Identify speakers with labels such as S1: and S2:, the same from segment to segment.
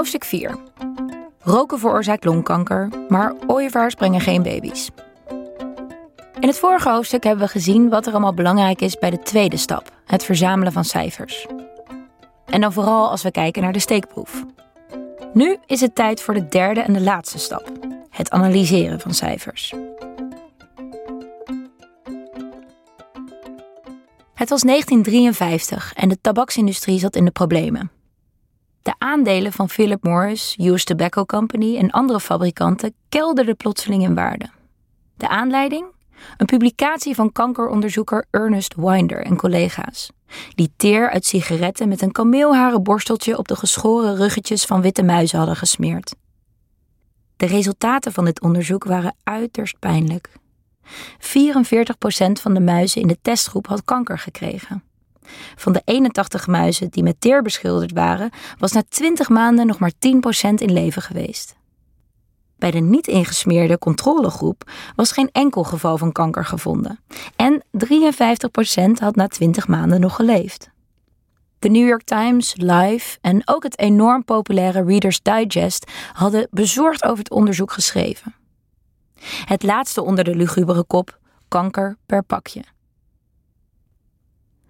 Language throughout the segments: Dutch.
S1: Hoofdstuk 4. Roken veroorzaakt longkanker, maar ooievaars brengen geen baby's. In het vorige hoofdstuk hebben we gezien wat er allemaal belangrijk is bij de tweede stap, het verzamelen van cijfers. En dan vooral als we kijken naar de steekproef. Nu is het tijd voor de derde en de laatste stap, het analyseren van cijfers. Het was 1953 en de tabaksindustrie zat in de problemen. De aandelen van Philip Morris, US Tobacco Company en andere fabrikanten kelderden plotseling in waarde. De aanleiding? Een publicatie van kankeronderzoeker Ernest Winder en collega's, die teer uit sigaretten met een kameelharen borsteltje op de geschoren ruggetjes van witte muizen hadden gesmeerd. De resultaten van dit onderzoek waren uiterst pijnlijk. 44% van de muizen in de testgroep had kanker gekregen. Van de 81 muizen die met teer beschilderd waren, was na 20 maanden nog maar 10% in leven geweest. Bij de niet ingesmeerde controlegroep was geen enkel geval van kanker gevonden. En 53% had na 20 maanden nog geleefd. De New York Times, Life en ook het enorm populaire Reader's Digest hadden bezorgd over het onderzoek geschreven. Het laatste onder de lugubere kop: kanker per pakje.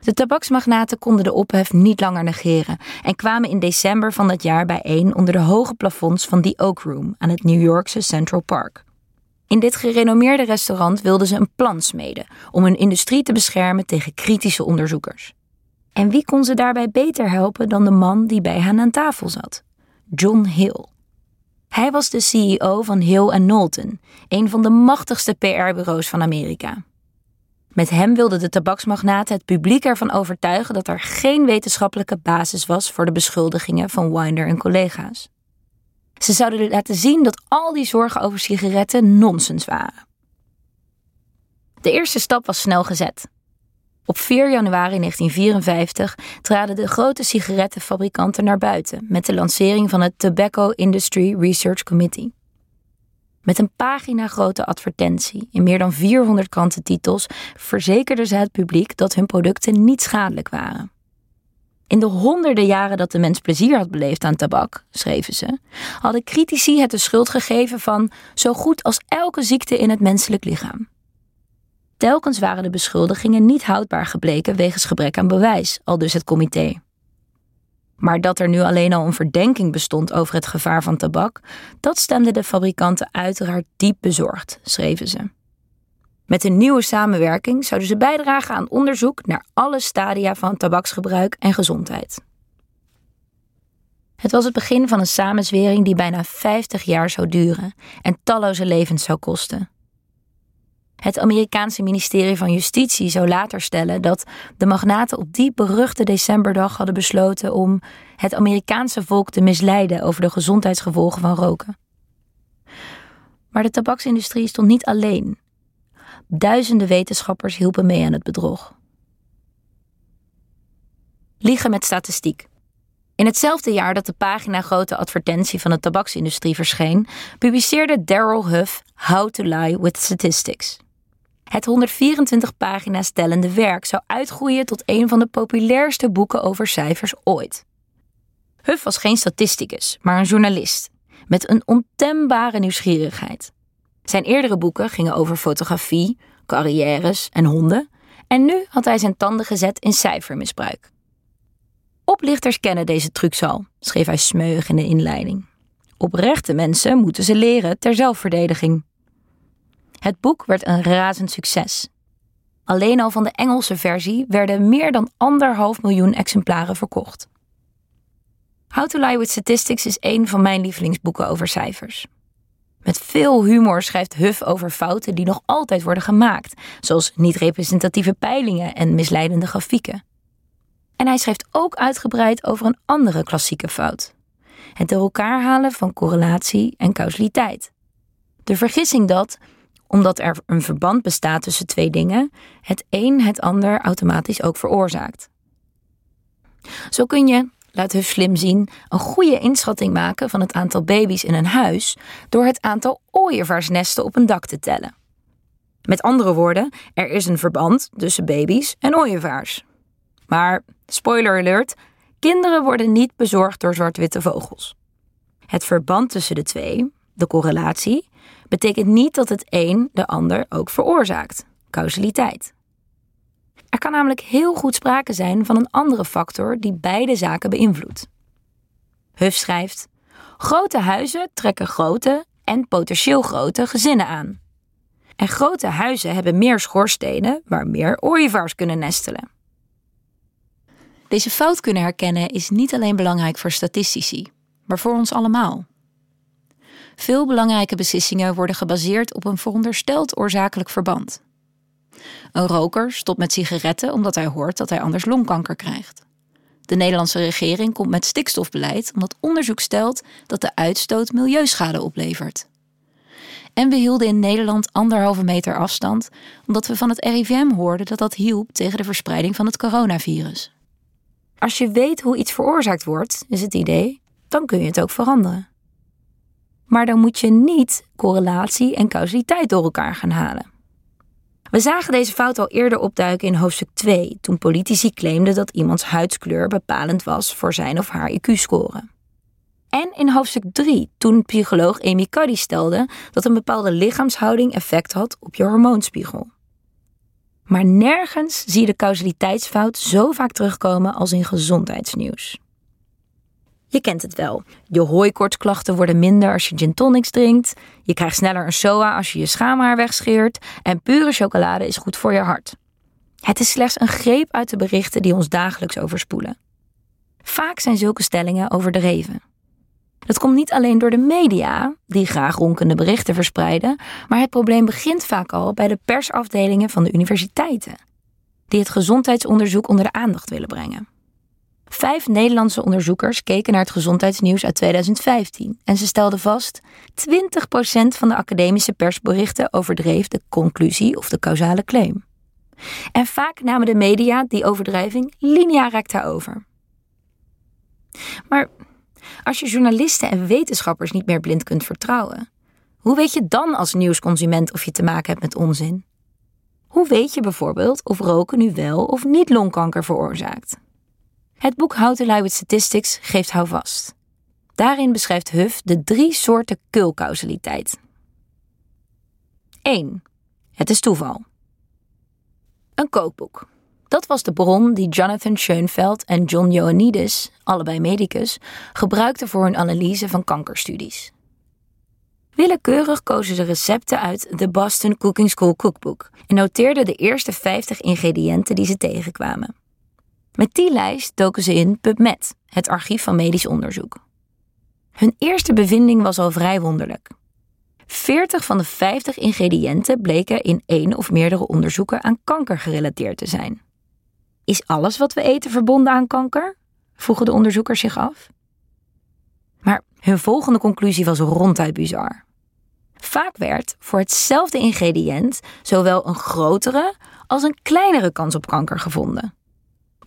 S1: De tabaksmagnaten konden de ophef niet langer negeren en kwamen in december van dat jaar bijeen onder de hoge plafonds van The Oak Room aan het New Yorkse Central Park. In dit gerenommeerde restaurant wilden ze een plan smeden om hun industrie te beschermen tegen kritische onderzoekers. En wie kon ze daarbij beter helpen dan de man die bij hen aan tafel zat? John Hill. Hij was de CEO van Hill Knowlton, een van de machtigste PR-bureaus van Amerika. Met hem wilden de tabaksmagnaten het publiek ervan overtuigen dat er geen wetenschappelijke basis was voor de beschuldigingen van Winder en collega's. Ze zouden laten zien dat al die zorgen over sigaretten nonsens waren. De eerste stap was snel gezet. Op 4 januari 1954 traden de grote sigarettenfabrikanten naar buiten met de lancering van het Tobacco Industry Research Committee. Met een pagina grote advertentie in meer dan 400 krantentitels verzekerden ze het publiek dat hun producten niet schadelijk waren. In de honderden jaren dat de mens plezier had beleefd aan tabak, schreven ze, hadden critici het de schuld gegeven van zo goed als elke ziekte in het menselijk lichaam. Telkens waren de beschuldigingen niet houdbaar gebleken wegens gebrek aan bewijs, al dus het comité. Maar dat er nu alleen al een verdenking bestond over het gevaar van tabak, dat stemde de fabrikanten uiteraard diep bezorgd, schreven ze. Met een nieuwe samenwerking zouden ze bijdragen aan onderzoek naar alle stadia van tabaksgebruik en gezondheid. Het was het begin van een samenzwering die bijna 50 jaar zou duren en talloze levens zou kosten. Het Amerikaanse ministerie van Justitie zou later stellen dat de magnaten op die beruchte decemberdag hadden besloten om het Amerikaanse volk te misleiden over de gezondheidsgevolgen van roken. Maar de tabaksindustrie stond niet alleen. Duizenden wetenschappers hielpen mee aan het bedrog. Liegen met statistiek. In hetzelfde jaar dat de pagina grote advertentie van de tabaksindustrie verscheen, publiceerde Daryl Huff How to Lie with Statistics. Het 124 pagina's tellende werk zou uitgroeien tot een van de populairste boeken over cijfers ooit. Huff was geen statisticus, maar een journalist, met een ontembare nieuwsgierigheid. Zijn eerdere boeken gingen over fotografie, carrières en honden, en nu had hij zijn tanden gezet in cijfermisbruik. Oplichters kennen deze trucs al, schreef hij smeuig in de inleiding. Oprechte mensen moeten ze leren ter zelfverdediging. Het boek werd een razend succes. Alleen al van de Engelse versie werden meer dan anderhalf miljoen exemplaren verkocht. How to Lie with Statistics is een van mijn lievelingsboeken over cijfers. Met veel humor schrijft Huff over fouten die nog altijd worden gemaakt, zoals niet-representatieve peilingen en misleidende grafieken. En hij schrijft ook uitgebreid over een andere klassieke fout: het door elkaar halen van correlatie en causaliteit. De vergissing dat omdat er een verband bestaat tussen twee dingen, het een het ander automatisch ook veroorzaakt. Zo kun je, laat Huff slim zien, een goede inschatting maken van het aantal baby's in een huis door het aantal ooievaarsnesten op een dak te tellen. Met andere woorden, er is een verband tussen baby's en ooievaars. Maar, spoiler alert, kinderen worden niet bezorgd door zwart-witte vogels. Het verband tussen de twee, de correlatie, betekent niet dat het een de ander ook veroorzaakt. Causaliteit. Er kan namelijk heel goed sprake zijn van een andere factor die beide zaken beïnvloedt. Huff schrijft: Grote huizen trekken grote en potentieel grote gezinnen aan. En grote huizen hebben meer schoorstenen waar meer ooievaars kunnen nestelen. Deze fout kunnen herkennen is niet alleen belangrijk voor statistici, maar voor ons allemaal. Veel belangrijke beslissingen worden gebaseerd op een verondersteld oorzakelijk verband. Een roker stopt met sigaretten omdat hij hoort dat hij anders longkanker krijgt. De Nederlandse regering komt met stikstofbeleid omdat onderzoek stelt dat de uitstoot milieuschade oplevert. En we hielden in Nederland anderhalve meter afstand omdat we van het RIVM hoorden dat dat hielp tegen de verspreiding van het coronavirus. Als je weet hoe iets veroorzaakt wordt, is het idee, dan kun je het ook veranderen. Maar dan moet je niet correlatie en causaliteit door elkaar gaan halen. We zagen deze fout al eerder opduiken in hoofdstuk 2, toen politici claimden dat iemands huidskleur bepalend was voor zijn of haar IQ-score. En in hoofdstuk 3, toen psycholoog Amy Cuddy stelde dat een bepaalde lichaamshouding effect had op je hormoonspiegel. Maar nergens zie je de causaliteitsfout zo vaak terugkomen als in gezondheidsnieuws. Je kent het wel. Je hooikortsklachten worden minder als je gin tonics drinkt. Je krijgt sneller een SOA als je je schaamhaar wegscheert. En pure chocolade is goed voor je hart. Het is slechts een greep uit de berichten die ons dagelijks overspoelen. Vaak zijn zulke stellingen overdreven. Dat komt niet alleen door de media, die graag ronkende berichten verspreiden, maar het probleem begint vaak al bij de persafdelingen van de universiteiten, die het gezondheidsonderzoek onder de aandacht willen brengen. Vijf Nederlandse onderzoekers keken naar het gezondheidsnieuws uit 2015 en ze stelden vast: 20% van de academische persberichten overdreef de conclusie of de causale claim. En vaak namen de media die overdrijving linea recta over. Maar als je journalisten en wetenschappers niet meer blind kunt vertrouwen, hoe weet je dan als nieuwsconsument of je te maken hebt met onzin? Hoe weet je bijvoorbeeld of roken nu wel of niet longkanker veroorzaakt? Het boek How with Statistics geeft houvast. Daarin beschrijft Huff de drie soorten kulcausaliteit. 1. Het is toeval. Een kookboek. Dat was de bron die Jonathan Schoenfeld en John Ioannidis, allebei medicus, gebruikten voor hun analyse van kankerstudies. Willekeurig kozen ze recepten uit The Boston Cooking School Cookbook en noteerden de eerste 50 ingrediënten die ze tegenkwamen. Met die lijst doken ze in PubMed, het archief van medisch onderzoek. Hun eerste bevinding was al vrij wonderlijk. 40 van de 50 ingrediënten bleken in één of meerdere onderzoeken aan kanker gerelateerd te zijn. Is alles wat we eten verbonden aan kanker? vroegen de onderzoekers zich af. Maar hun volgende conclusie was ronduit bizar. Vaak werd voor hetzelfde ingrediënt zowel een grotere als een kleinere kans op kanker gevonden.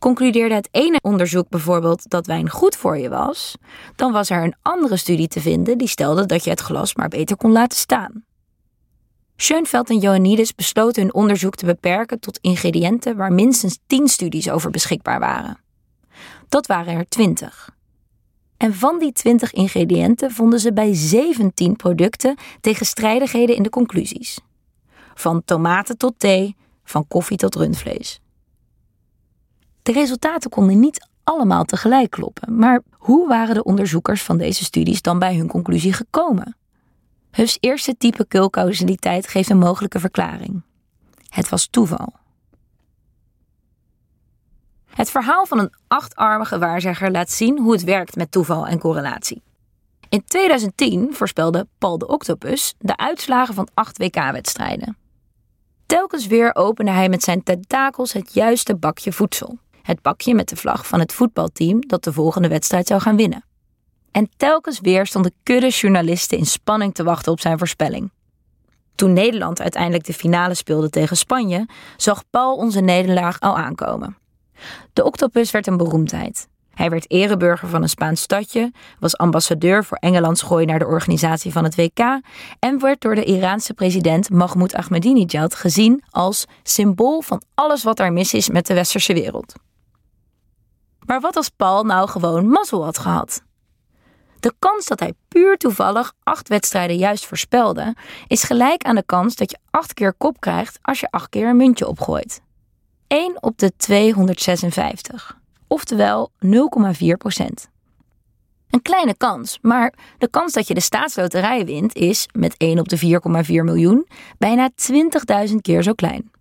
S1: Concludeerde het ene onderzoek bijvoorbeeld dat wijn goed voor je was, dan was er een andere studie te vinden die stelde dat je het glas maar beter kon laten staan. Schoenfeld en Ioannidis besloten hun onderzoek te beperken tot ingrediënten waar minstens 10 studies over beschikbaar waren. Dat waren er 20. En van die 20 ingrediënten vonden ze bij 17 producten tegenstrijdigheden in de conclusies. Van tomaten tot thee, van koffie tot rundvlees. De resultaten konden niet allemaal tegelijk kloppen, maar hoe waren de onderzoekers van deze studies dan bij hun conclusie gekomen? Huff's eerste type kulcausaliteit geeft een mogelijke verklaring. Het was toeval. Het verhaal van een achtarmige waarzegger laat zien hoe het werkt met toeval en correlatie. In 2010 voorspelde Paul de Octopus de uitslagen van acht WK-wedstrijden. Telkens weer opende hij met zijn tentakels het juiste bakje voedsel. Het bakje met de vlag van het voetbalteam dat de volgende wedstrijd zou gaan winnen. En telkens weer stonden kudde journalisten in spanning te wachten op zijn voorspelling. Toen Nederland uiteindelijk de finale speelde tegen Spanje, zag Paul onze nederlaag al aankomen. De octopus werd een beroemdheid. Hij werd ereburger van een Spaans stadje, was ambassadeur voor Engelands gooi naar de organisatie van het WK en werd door de Iraanse president Mahmoud Ahmadinejad gezien als symbool van alles wat er mis is met de westerse wereld. Maar wat als Paul nou gewoon mazzel had gehad? De kans dat hij puur toevallig acht wedstrijden juist voorspelde, is gelijk aan de kans dat je acht keer kop krijgt als je acht keer een muntje opgooit. 1 op de 256, oftewel 0,4 procent. Een kleine kans, maar de kans dat je de staatsloterij wint is, met 1 op de 4,4 miljoen, bijna 20.000 keer zo klein.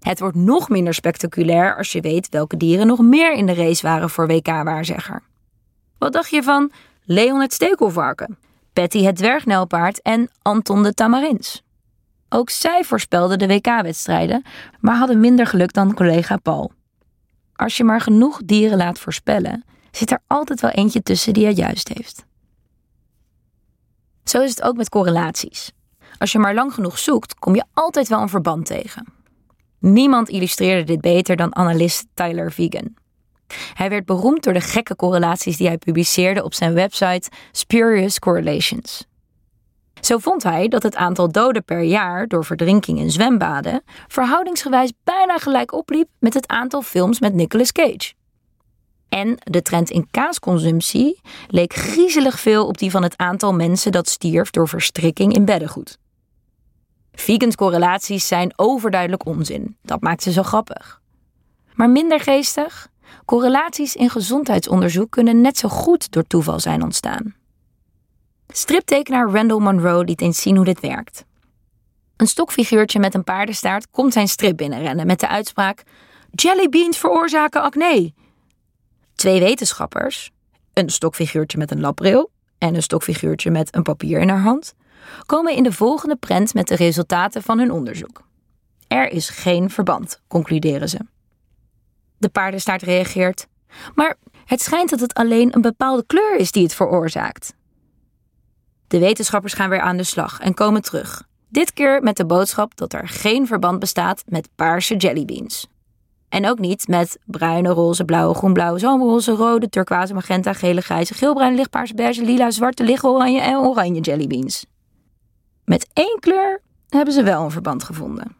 S1: Het wordt nog minder spectaculair als je weet welke dieren nog meer in de race waren voor WK-waarzegger. Wat dacht je van Leon het stekelvarken, Patty het dwergnelpaard en Anton de tamarins? Ook zij voorspelden de WK-wedstrijden, maar hadden minder geluk dan collega Paul. Als je maar genoeg dieren laat voorspellen, zit er altijd wel eentje tussen die het juist heeft. Zo is het ook met correlaties. Als je maar lang genoeg zoekt, kom je altijd wel een verband tegen. Niemand illustreerde dit beter dan analist Tyler Vegan. Hij werd beroemd door de gekke correlaties die hij publiceerde op zijn website Spurious Correlations. Zo vond hij dat het aantal doden per jaar door verdrinking in zwembaden verhoudingsgewijs bijna gelijk opliep met het aantal films met Nicolas Cage. En de trend in kaasconsumptie leek griezelig veel op die van het aantal mensen dat stierf door verstrikking in beddengoed. Vegans correlaties zijn overduidelijk onzin. Dat maakt ze zo grappig. Maar minder geestig? Correlaties in gezondheidsonderzoek kunnen net zo goed door toeval zijn ontstaan. Striptekenaar Randall Monroe liet eens zien hoe dit werkt. Een stokfiguurtje met een paardenstaart komt zijn strip binnenrennen met de uitspraak: Jellybeans veroorzaken acne. Twee wetenschappers, een stokfiguurtje met een labbril en een stokfiguurtje met een papier in haar hand, komen in de volgende prent met de resultaten van hun onderzoek. Er is geen verband, concluderen ze. De paardenstaart reageert: Maar het schijnt dat het alleen een bepaalde kleur is die het veroorzaakt. De wetenschappers gaan weer aan de slag en komen terug. Dit keer met de boodschap dat er geen verband bestaat met paarse jellybeans. En ook niet met bruine, roze, blauwe, groen-blauwe, zomerroze, rode, turquoise, magenta, gele, grijze, geelbruin, lichtpaarse, beige, lila, zwarte, lichtoranje en oranje jellybeans. Met één kleur hebben ze wel een verband gevonden.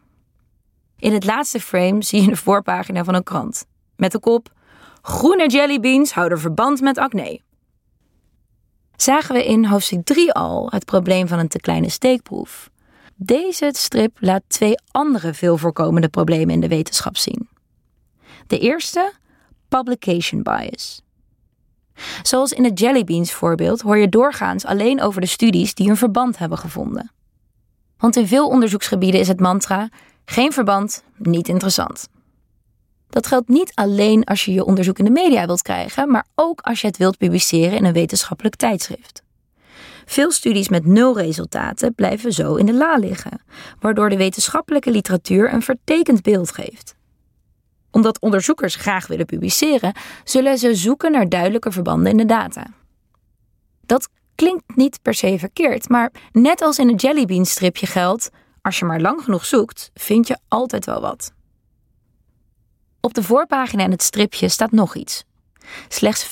S1: In het laatste frame zie je de voorpagina van een krant. Met de kop: Groene jellybeans houden verband met acne zagen we in hoofdstuk 3 al het probleem van een te kleine steekproef. Deze strip laat twee andere veel voorkomende problemen in de wetenschap zien. De eerste, publication bias. Zoals in het jellybeans voorbeeld hoor je doorgaans alleen over de studies die een verband hebben gevonden. Want in veel onderzoeksgebieden is het mantra: geen verband, niet interessant. Dat geldt niet alleen als je je onderzoek in de media wilt krijgen, maar ook als je het wilt publiceren in een wetenschappelijk tijdschrift. Veel studies met nul resultaten blijven zo in de la liggen, waardoor de wetenschappelijke literatuur een vertekend beeld geeft. Omdat onderzoekers graag willen publiceren, zullen ze zoeken naar duidelijke verbanden in de data. Dat klinkt niet per se verkeerd, maar net als in het jellybean stripje geldt: als je maar lang genoeg zoekt, vind je altijd wel wat. Op de voorpagina in het stripje staat nog iets. Slechts 5%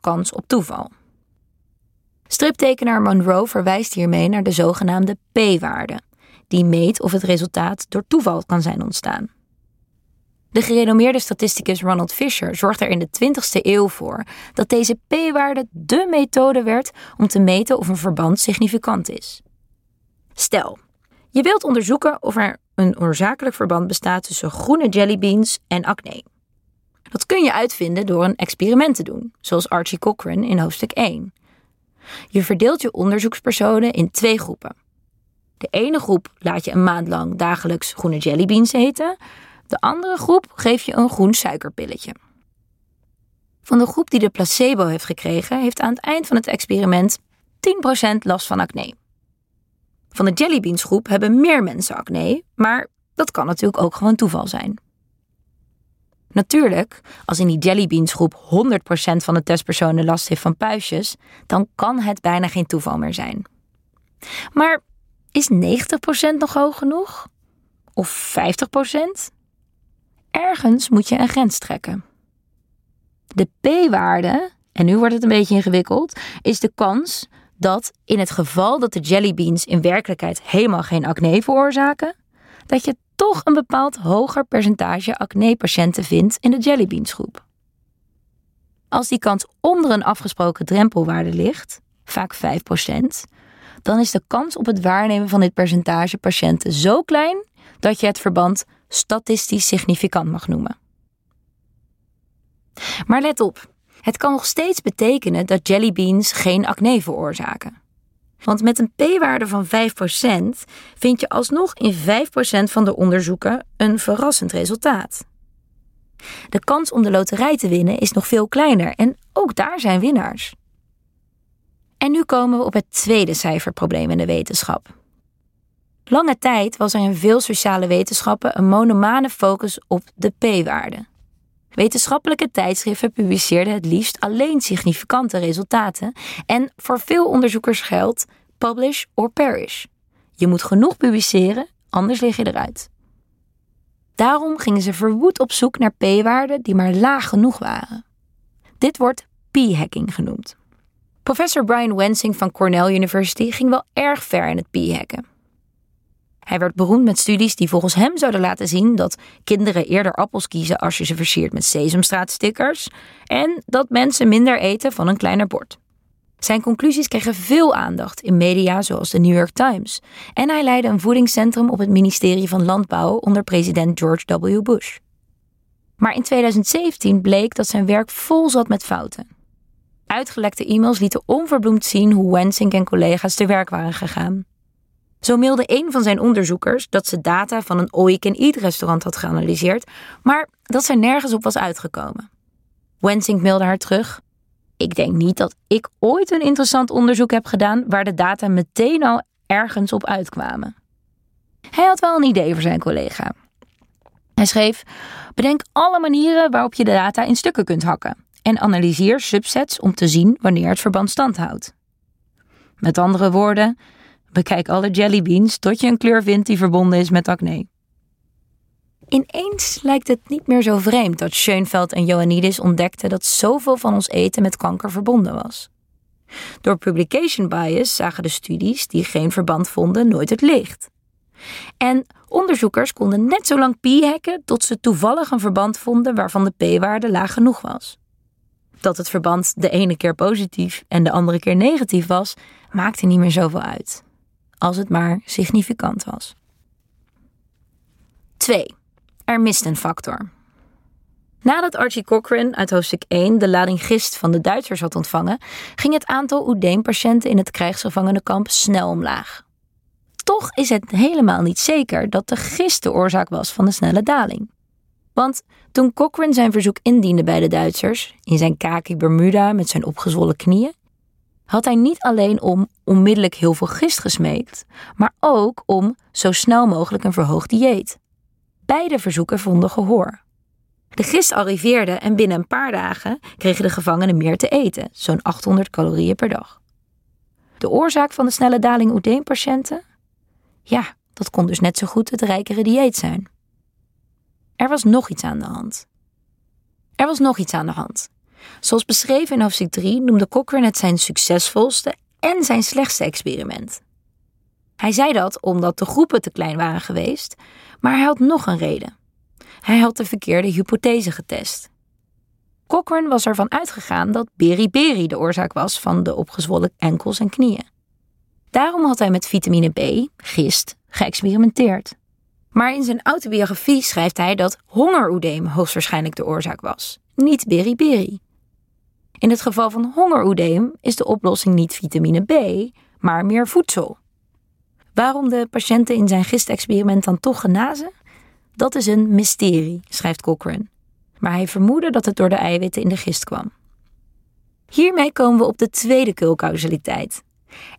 S1: kans op toeval. Striptekenaar Monroe verwijst hiermee naar de zogenaamde P-waarde, die meet of het resultaat door toeval kan zijn ontstaan. De gerenommeerde statisticus Ronald Fisher zorgt er in de 20ste eeuw voor dat deze p-waarde dé methode werd om te meten of een verband significant is. Stel, je wilt onderzoeken of er een oorzakelijk verband bestaat tussen groene jellybeans en acne. Dat kun je uitvinden door een experiment te doen, zoals Archie Cochrane in hoofdstuk 1. Je verdeelt je onderzoekspersonen in twee groepen. De ene groep laat je een maand lang dagelijks groene jellybeans eten, de andere groep geef je een groen suikerpilletje. Van de groep die de placebo heeft gekregen, heeft aan het eind van het experiment 10% last van acne. Van de jellybeans groep hebben meer mensen acne, maar dat kan natuurlijk ook gewoon toeval zijn. Natuurlijk, als in die jellybeans groep 100% van de testpersonen last heeft van puistjes, dan kan het bijna geen toeval meer zijn. Maar is 90% nog hoog genoeg? Of 50%? Ergens moet je een grens trekken. De p-waarde, en nu wordt het een beetje ingewikkeld, is de kans dat in het geval dat de jellybeans in werkelijkheid helemaal geen acne veroorzaken, dat je toch een bepaald hoger percentage acne-patiënten vindt in de jellybeansgroep. Als die kans onder een afgesproken drempelwaarde ligt, vaak 5%, dan is de kans op het waarnemen van dit percentage patiënten zo klein dat je het verband statistisch significant mag noemen. Maar let op, het kan nog steeds betekenen dat jellybeans geen acne veroorzaken. Want met een p-waarde van 5% vind je alsnog in 5% van de onderzoeken een verrassend resultaat. De kans om de loterij te winnen is nog veel kleiner en ook daar zijn winnaars. En nu komen we op het tweede cijferprobleem in de wetenschap. Lange tijd was er in veel sociale wetenschappen een monomane focus op de p-waarde. Wetenschappelijke tijdschriften publiceerden het liefst alleen significante resultaten en voor veel onderzoekers geldt publish or perish. Je moet genoeg publiceren, anders lig je eruit. Daarom gingen ze verwoed op zoek naar p-waarden die maar laag genoeg waren. Dit wordt p-hacking genoemd. Professor Brian Wensing van Cornell University ging wel erg ver in het p-hacken. Hij werd beroemd met studies die volgens hem zouden laten zien dat kinderen eerder appels kiezen als je ze versiert met sesamstraatstickers en dat mensen minder eten van een kleiner bord. Zijn conclusies kregen veel aandacht in media zoals de New York Times en hij leidde een voedingscentrum op het ministerie van Landbouw onder president George W. Bush. Maar in 2017 bleek dat zijn werk vol zat met fouten. Uitgelekte e-mails lieten onverbloemd zien hoe Wensink en collega's te werk waren gegaan. Zo mailde een van zijn onderzoekers dat ze data van een all-you-can-eat restaurant had geanalyseerd, maar dat zij nergens op was uitgekomen. Wensink mailde haar terug. Ik denk niet dat ik ooit een interessant onderzoek heb gedaan waar de data meteen al ergens op uitkwamen. Hij had wel een idee voor zijn collega. Hij schreef: Bedenk alle manieren waarop je de data in stukken kunt hakken en analyseer subsets om te zien wanneer het verband stand houdt. Met andere woorden, Bekijk alle jellybeans tot je een kleur vindt die verbonden is met acne. Ineens lijkt het niet meer zo vreemd dat Schoenfeld en Ioannidis ontdekten dat zoveel van ons eten met kanker verbonden was. Door publication bias zagen de studies die geen verband vonden nooit het licht. En onderzoekers konden net zo lang p-hacken tot ze toevallig een verband vonden waarvan de p-waarde laag genoeg was. Dat het verband de ene keer positief en de andere keer negatief was, maakte niet meer zoveel uit als het maar significant was. 2. Er mist een factor. Nadat Archie Cochrane uit hoofdstuk 1 de lading gist van de Duitsers had ontvangen, ging het aantal oedeempatiënten in het krijgsgevangenenkamp snel omlaag. Toch is het helemaal niet zeker dat de gist de oorzaak was van de snelle daling. Want toen Cochrane zijn verzoek indiende bij de Duitsers, in zijn kaki Bermuda met zijn opgezwollen knieën, had hij niet alleen om onmiddellijk heel veel gist gesmeekt, maar ook om zo snel mogelijk een verhoogd dieet. Beide verzoeken vonden gehoor. De gist arriveerde en binnen een paar dagen kregen de gevangenen meer te eten, zo'n 800 calorieën per dag. De oorzaak van de snelle daling oedeempatiënten? Ja, dat kon dus net zo goed het rijkere dieet zijn. Er was nog iets aan de hand. Er was nog iets aan de hand. Zoals beschreven in hoofdstuk 3 noemde Cochrane het zijn succesvolste en zijn slechtste experiment. Hij zei dat omdat de groepen te klein waren geweest, maar hij had nog een reden. Hij had de verkeerde hypothese getest. Cochrane was ervan uitgegaan dat beriberi de oorzaak was van de opgezwollen enkels en knieën. Daarom had hij met vitamine B, gist, geëxperimenteerd. Maar in zijn autobiografie schrijft hij dat hongeroedeem hoogstwaarschijnlijk de oorzaak was, niet beriberi. In het geval van hongeroedeem is de oplossing niet vitamine B, maar meer voedsel. Waarom de patiënten in zijn gistexperiment dan toch genazen? Dat is een mysterie, schrijft Cochrane. Maar hij vermoedde dat het door de eiwitten in de gist kwam. Hiermee komen we op de tweede kulcausaliteit.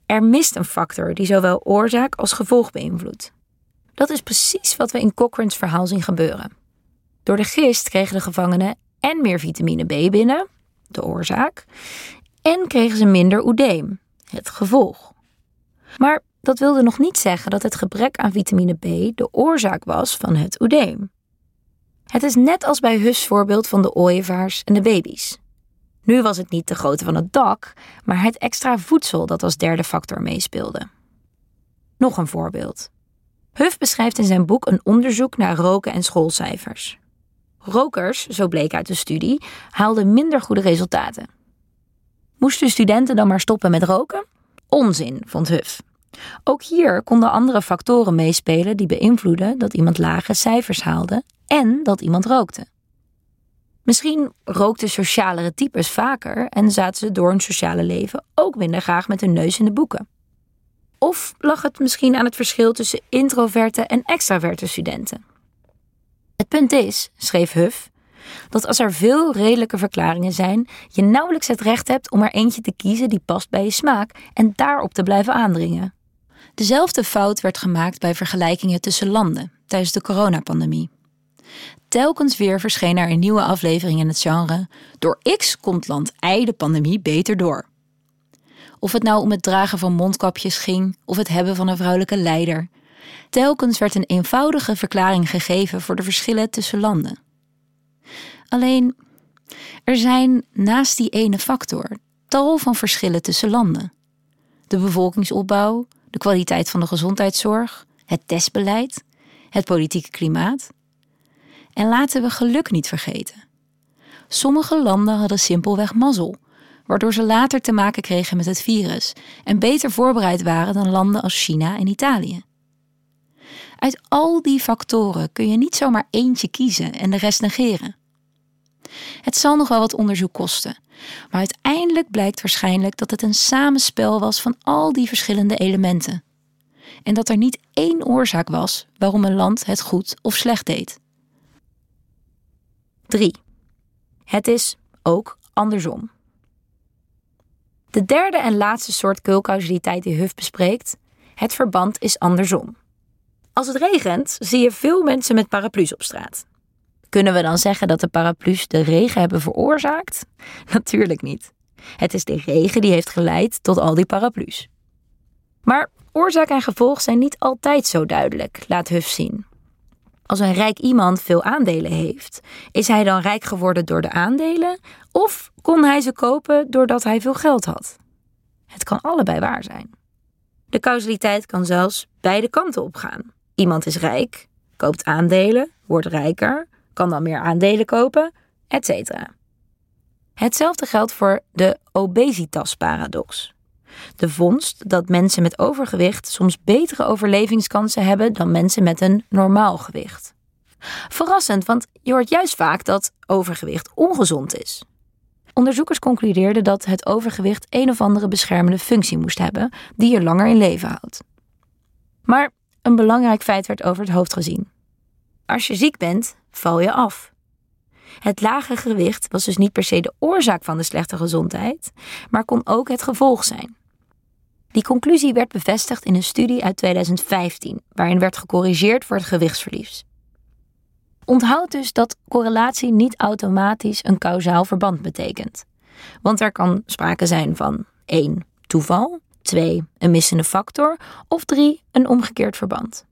S1: Er mist een factor die zowel oorzaak als gevolg beïnvloedt. Dat is precies wat we in Cochrane's verhaal zien gebeuren. Door de gist kregen de gevangenen en meer vitamine B binnen, de oorzaak, en kregen ze minder oedeem, het gevolg. Maar dat wilde nog niet zeggen dat het gebrek aan vitamine B de oorzaak was van het oedeem. Het is net als bij Hus voorbeeld van de ooievaars en de baby's. Nu was het niet de grootte van het dak, maar het extra voedsel dat als derde factor meespeelde. Nog een voorbeeld. Huff beschrijft in zijn boek een onderzoek naar roken en schoolcijfers. Rokers, zo bleek uit de studie, haalden minder goede resultaten. Moesten studenten dan maar stoppen met roken? Onzin, vond Huff. Ook hier konden andere factoren meespelen die beïnvloeden dat iemand lage cijfers haalde en dat iemand rookte. Misschien rookten socialere types vaker en zaten ze door hun sociale leven ook minder graag met hun neus in de boeken. Of lag het misschien aan het verschil tussen introverte en extraverte studenten? Het punt is, schreef Huff, dat als er veel redelijke verklaringen zijn, je nauwelijks het recht hebt om er eentje te kiezen die past bij je smaak en daarop te blijven aandringen. Dezelfde fout werd gemaakt bij vergelijkingen tussen landen tijdens de coronapandemie. Telkens weer verscheen er een nieuwe aflevering in het genre. Door X komt land Y de pandemie beter door. Of het nou om het dragen van mondkapjes ging of het hebben van een vrouwelijke leider. Telkens werd een eenvoudige verklaring gegeven voor de verschillen tussen landen. Alleen, er zijn naast die ene factor tal van verschillen tussen landen. De bevolkingsopbouw, de kwaliteit van de gezondheidszorg, het testbeleid, het politieke klimaat. En laten we geluk niet vergeten. Sommige landen hadden simpelweg mazzel, waardoor ze later te maken kregen met het virus en beter voorbereid waren dan landen als China en Italië. Uit al die factoren kun je niet zomaar eentje kiezen en de rest negeren. Het zal nog wel wat onderzoek kosten, maar uiteindelijk blijkt waarschijnlijk dat het een samenspel was van al die verschillende elementen. En dat er niet één oorzaak was waarom een land het goed of slecht deed. 3. Het is ook andersom. De derde en laatste soort keulcausaliteit die Huff bespreekt, het verband is andersom. Als het regent, zie je veel mensen met paraplu's op straat. Kunnen we dan zeggen dat de paraplu's de regen hebben veroorzaakt? Natuurlijk niet. Het is de regen die heeft geleid tot al die paraplu's. Maar oorzaak en gevolg zijn niet altijd zo duidelijk, laat Huff zien. Als een rijk iemand veel aandelen heeft, is hij dan rijk geworden door de aandelen of kon hij ze kopen doordat hij veel geld had? Het kan allebei waar zijn. De causaliteit kan zelfs beide kanten opgaan. Iemand is rijk, koopt aandelen, wordt rijker, kan dan meer aandelen kopen, etc. Hetzelfde geldt voor de obesitasparadox. De vondst dat mensen met overgewicht soms betere overlevingskansen hebben dan mensen met een normaal gewicht. Verrassend, want je hoort juist vaak dat overgewicht ongezond is. Onderzoekers concludeerden dat het overgewicht een of andere beschermende functie moest hebben die je langer in leven houdt. Maar een belangrijk feit werd over het hoofd gezien. Als je ziek bent, val je af. Het lage gewicht was dus niet per se de oorzaak van de slechte gezondheid, maar kon ook het gevolg zijn. Die conclusie werd bevestigd in een studie uit 2015, waarin werd gecorrigeerd voor het gewichtsverlies. Onthoud dus dat correlatie niet automatisch een kausaal verband betekent. Want er kan sprake zijn van 1. toeval, 2. een missende factor of 3. een omgekeerd verband.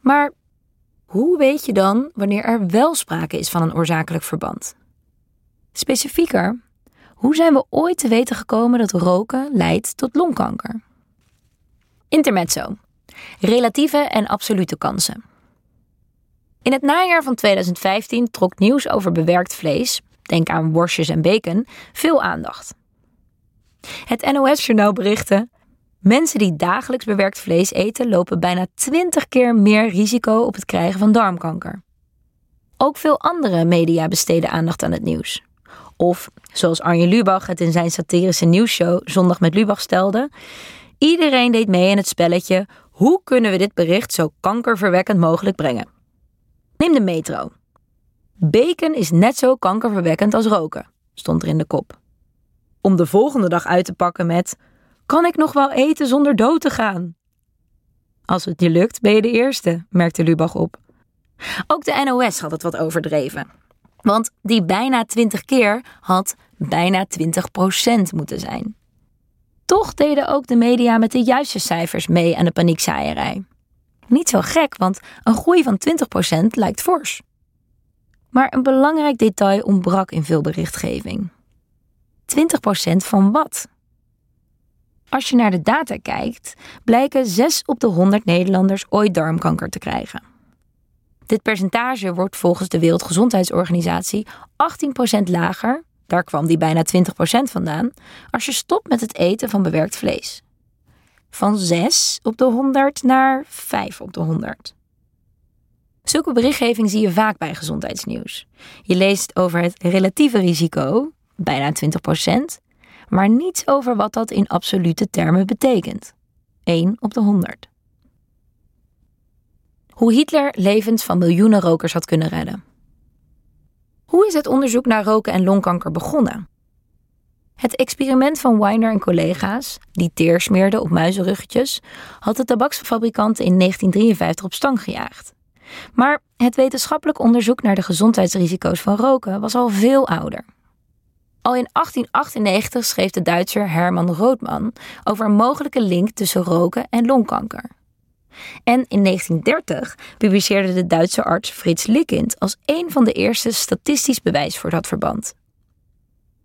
S1: Maar hoe weet je dan wanneer er wel sprake is van een oorzakelijk verband? Specifieker, hoe zijn we ooit te weten gekomen dat roken leidt tot longkanker? Intermezzo. Relatieve en absolute kansen. In het najaar van 2015 trok nieuws over bewerkt vlees, denk aan worstjes en bacon, veel aandacht. Het NOS-journaal berichtte: Mensen die dagelijks bewerkt vlees eten lopen bijna 20 keer meer risico op het krijgen van darmkanker. Ook veel andere media besteden aandacht aan het nieuws. Of, zoals Arjen Lubach het in zijn satirische nieuwsshow Zondag met Lubach stelde, iedereen deed mee in het spelletje hoe kunnen we dit bericht zo kankerverwekkend mogelijk brengen. Neem de metro. Bacon is net zo kankerverwekkend als roken, stond er in de kop. Om de volgende dag uit te pakken met: Kan ik nog wel eten zonder dood te gaan? Als het je lukt, ben je de eerste, merkte Lubach op. Ook de NOS had het wat overdreven. Want die bijna 20 keer had bijna 20 procent moeten zijn. Toch deden ook de media met de juiste cijfers mee aan de paniekzaaierij. Niet zo gek, want een groei van 20% lijkt fors. Maar een belangrijk detail ontbrak in veel berichtgeving. 20% van wat? Als je naar de data kijkt, blijken 6 op de 100 Nederlanders ooit darmkanker te krijgen. Dit percentage wordt volgens de Wereldgezondheidsorganisatie 18% lager, daar kwam die bijna 20% vandaan, als je stopt met het eten van bewerkt vlees. Van 6 op de 100 naar 5 op de 100. Zulke berichtgeving zie je vaak bij gezondheidsnieuws. Je leest over het relatieve risico, bijna 20%, maar niets over wat dat in absolute termen betekent. 1 op de 100. Hoe Hitler levens van miljoenen rokers had kunnen redden. Hoe is het onderzoek naar roken en longkanker begonnen? Het experiment van Weiner en collega's, die teer smeerden op muizenruggetjes, had de tabaksfabrikanten in 1953 op stang gejaagd. Maar het wetenschappelijk onderzoek naar de gezondheidsrisico's van roken was al veel ouder. Al in 1898 schreef de Duitser Hermann Rothman over een mogelijke link tussen roken en longkanker. En in 1930 publiceerde de Duitse arts Frits Likind als een van de eerste statistisch bewijs voor dat verband.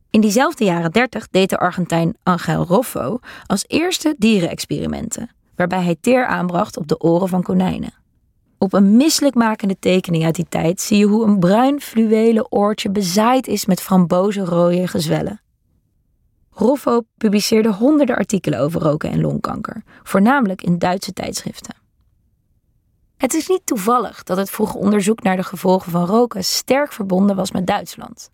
S1: In diezelfde jaren 30 deed de Argentijn Angel Roffo als eerste dierenexperimenten, waarbij hij teer aanbracht op de oren van konijnen. Op een misselijkmakende tekening uit die tijd zie je hoe een bruin fluwelen oortje bezaaid is met frambozenrode gezwellen. Roffo publiceerde honderden artikelen over roken en longkanker, voornamelijk in Duitse tijdschriften. Het is niet toevallig dat het vroege onderzoek naar de gevolgen van roken sterk verbonden was met Duitsland.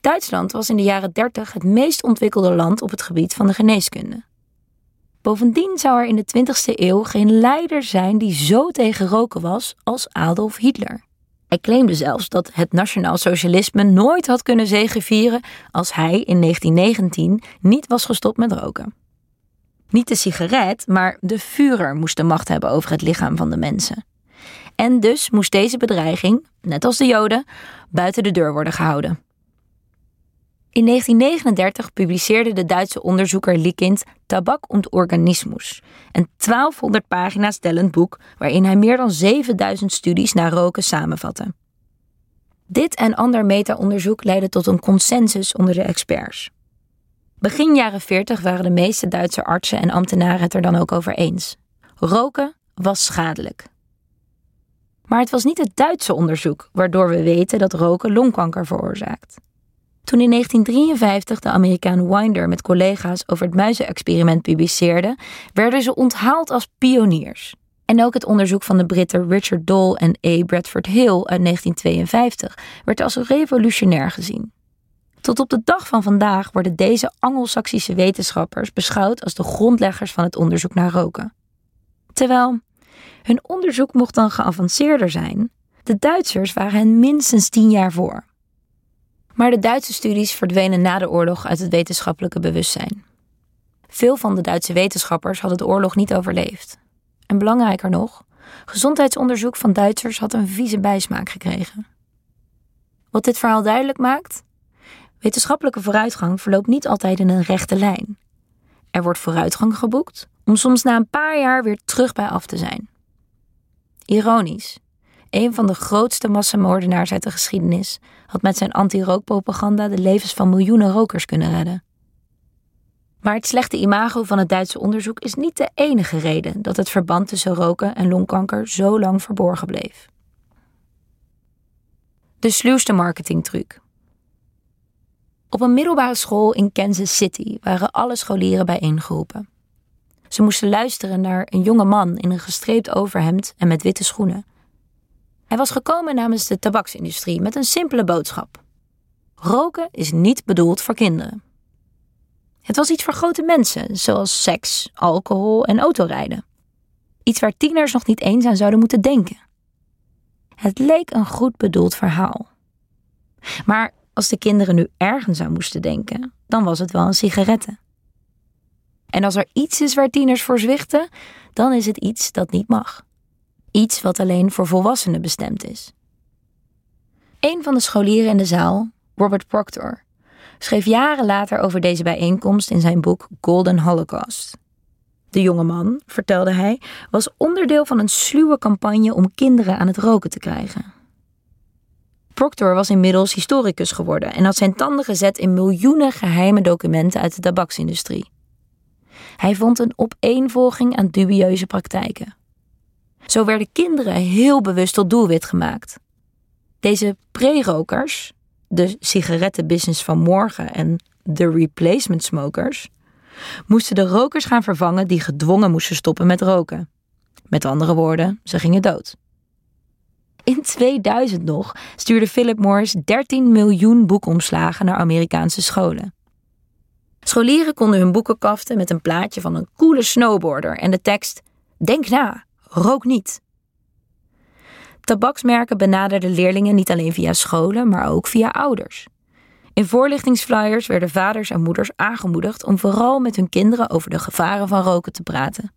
S1: Duitsland was in de jaren 30 het meest ontwikkelde land op het gebied van de geneeskunde. Bovendien zou er in de 20e eeuw geen leider zijn die zo tegen roken was als Adolf Hitler. Hij claimde zelfs dat het nationaal socialisme nooit had kunnen zegevieren als hij in 1919 niet was gestopt met roken. Niet de sigaret, maar de Führer moest de macht hebben over het lichaam van de mensen. En dus moest deze bedreiging, net als de Joden, buiten de deur worden gehouden. In 1939 publiceerde de Duitse onderzoeker Likind Tabak und Organismus, een 1200 pagina's tellend boek waarin hij meer dan 7000 studies naar roken samenvatte. Dit en ander meta-onderzoek leidde tot een consensus onder de experts. Begin jaren 40 waren de meeste Duitse artsen en ambtenaren het er dan ook over eens. Roken was schadelijk. Maar het was niet het Duitse onderzoek waardoor we weten dat roken longkanker veroorzaakt. Toen in 1953 de Amerikaan Winder met collega's over het muizenexperiment publiceerde, werden ze onthaald als pioniers. En ook het onderzoek van de Britten Richard Dole en A. Bradford Hill uit 1952 werd als revolutionair gezien. Tot op de dag van vandaag worden deze Angelsaksische wetenschappers beschouwd als de grondleggers van het onderzoek naar roken. Terwijl hun onderzoek mocht dan geavanceerder zijn, de Duitsers waren hen minstens tien jaar voor. Maar de Duitse studies verdwenen na de oorlog uit het wetenschappelijke bewustzijn. Veel van de Duitse wetenschappers hadden de oorlog niet overleefd. En belangrijker nog, gezondheidsonderzoek van Duitsers had een vieze bijsmaak gekregen. Wat dit verhaal duidelijk maakt? Wetenschappelijke vooruitgang verloopt niet altijd in een rechte lijn. Er wordt vooruitgang geboekt om soms na een paar jaar weer terug bij af te zijn. Ironisch, een van de grootste massamoordenaars uit de geschiedenis, had met zijn anti-rookpropaganda de levens van miljoenen rokers kunnen redden. Maar het slechte imago van het Duitse onderzoek is niet de enige reden dat het verband tussen roken en longkanker zo lang verborgen bleef. De sluwste marketingtruc. Op een middelbare school in Kansas City waren alle scholieren bijeengeroepen. Ze moesten luisteren naar een jonge man in een gestreept overhemd en met witte schoenen hij was gekomen namens de tabaksindustrie met een simpele boodschap. Roken is niet bedoeld voor kinderen. Het was iets voor grote mensen, zoals seks, alcohol en autorijden. Iets waar tieners nog niet eens aan zouden moeten denken. Het leek een goed bedoeld verhaal. Maar als de kinderen nu ergens aan moesten denken, dan was het wel een sigaretten. En als er iets is waar tieners voor zwichten, dan is het iets dat niet mag. Iets wat alleen voor volwassenen bestemd is. Een van de scholieren in de zaal, Robert Proctor, schreef jaren later over deze bijeenkomst in zijn boek Golden Holocaust. De jonge man, vertelde hij, was onderdeel van een sluwe campagne om kinderen aan het roken te krijgen. Proctor was inmiddels historicus geworden en had zijn tanden gezet in miljoenen geheime documenten uit de tabaksindustrie. Hij vond een opeenvolging aan dubieuze praktijken. Zo werden kinderen heel bewust tot doelwit gemaakt. Deze pre-rokers, de sigarettenbusiness van morgen en de replacement smokers, moesten de rokers gaan vervangen die gedwongen moesten stoppen met roken. Met andere woorden, ze gingen dood. In 2000 nog stuurde Philip Morris 13 miljoen boekomslagen naar Amerikaanse scholen. Scholieren konden hun boeken kaften met een plaatje van een coole snowboarder en de tekst: Denk na, rook niet. Tabaksmerken benaderden leerlingen niet alleen via scholen, maar ook via ouders. In voorlichtingsflyers werden vaders en moeders aangemoedigd om vooral met hun kinderen over de gevaren van roken te praten.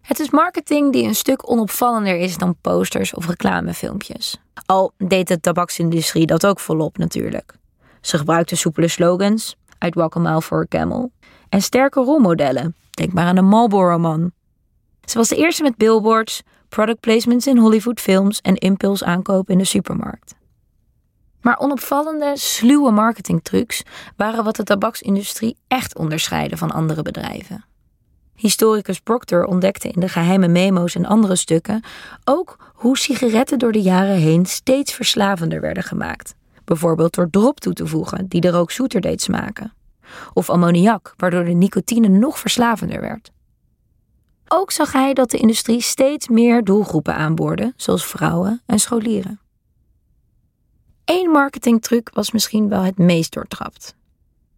S1: Het is marketing die een stuk onopvallender is dan posters of reclamefilmpjes. Al deed de tabaksindustrie dat ook volop natuurlijk. Ze gebruikten soepele slogans, uit Walk Mile for Camel, en sterke rolmodellen, denk maar aan de Marlboro-man. Ze was de eerste met billboards, product placements in Hollywoodfilms en impuls aankopen in de supermarkt. Maar onopvallende, sluwe marketingtrucs waren wat de tabaksindustrie echt onderscheiden van andere bedrijven. Historicus Proctor ontdekte in de geheime memo's en andere stukken ook hoe sigaretten door de jaren heen steeds verslavender werden gemaakt. Bijvoorbeeld door drop toe te voegen die de rook zoeter deed smaken. Of ammoniak, waardoor de nicotine nog verslavender werd. Ook zag hij dat de industrie steeds meer doelgroepen aanboorde, zoals vrouwen en scholieren. Eén marketingtruc was misschien wel het meest doortrapt.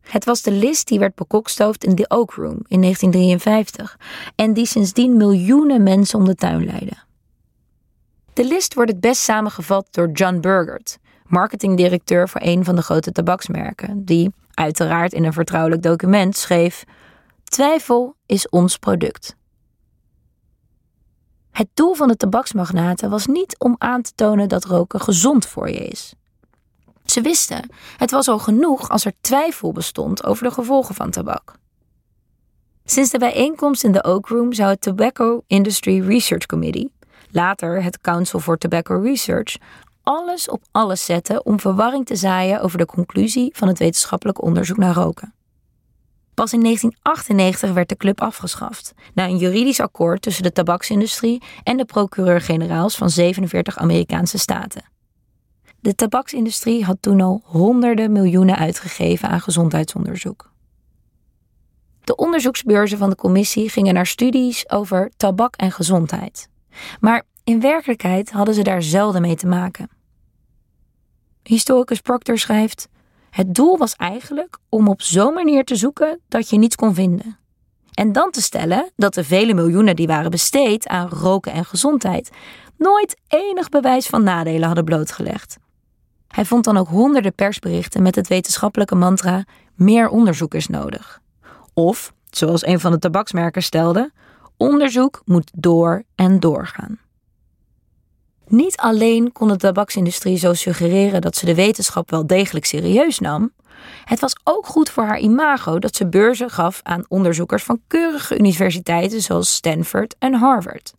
S1: Het was de list die werd bekokstoofd in de Oak Room in 1953 en die sindsdien miljoenen mensen om de tuin leidde. De list wordt het best samengevat door John Burgert, marketingdirecteur voor een van de grote tabaksmerken, die, uiteraard in een vertrouwelijk document, schreef: Twijfel is ons product. Het doel van de tabaksmagnaten was niet om aan te tonen dat roken gezond voor je is. Ze wisten, het was al genoeg als er twijfel bestond over de gevolgen van tabak. Sinds de bijeenkomst in de Oak Room zou het Tobacco Industry Research Committee, later het Council for Tobacco Research, alles op alles zetten om verwarring te zaaien over de conclusie van het wetenschappelijk onderzoek naar roken. Pas in 1998 werd de club afgeschaft, na een juridisch akkoord tussen de tabaksindustrie en de procureur-generaals van 47 Amerikaanse staten. De tabaksindustrie had toen al honderden miljoenen uitgegeven aan gezondheidsonderzoek. De onderzoeksbeurzen van de commissie gingen naar studies over tabak en gezondheid. Maar in werkelijkheid hadden ze daar zelden mee te maken. Historicus Proctor schrijft: Het doel was eigenlijk om op zo'n manier te zoeken dat je niets kon vinden. En dan te stellen dat de vele miljoenen die waren besteed aan roken en gezondheid nooit enig bewijs van nadelen hadden blootgelegd. Hij vond dan ook honderden persberichten met het wetenschappelijke mantra: meer onderzoek is nodig. Of, zoals een van de tabaksmerken stelde, onderzoek moet door en doorgaan. Niet alleen kon de tabaksindustrie zo suggereren dat ze de wetenschap wel degelijk serieus nam, het was ook goed voor haar imago dat ze beurzen gaf aan onderzoekers van keurige universiteiten zoals Stanford en Harvard.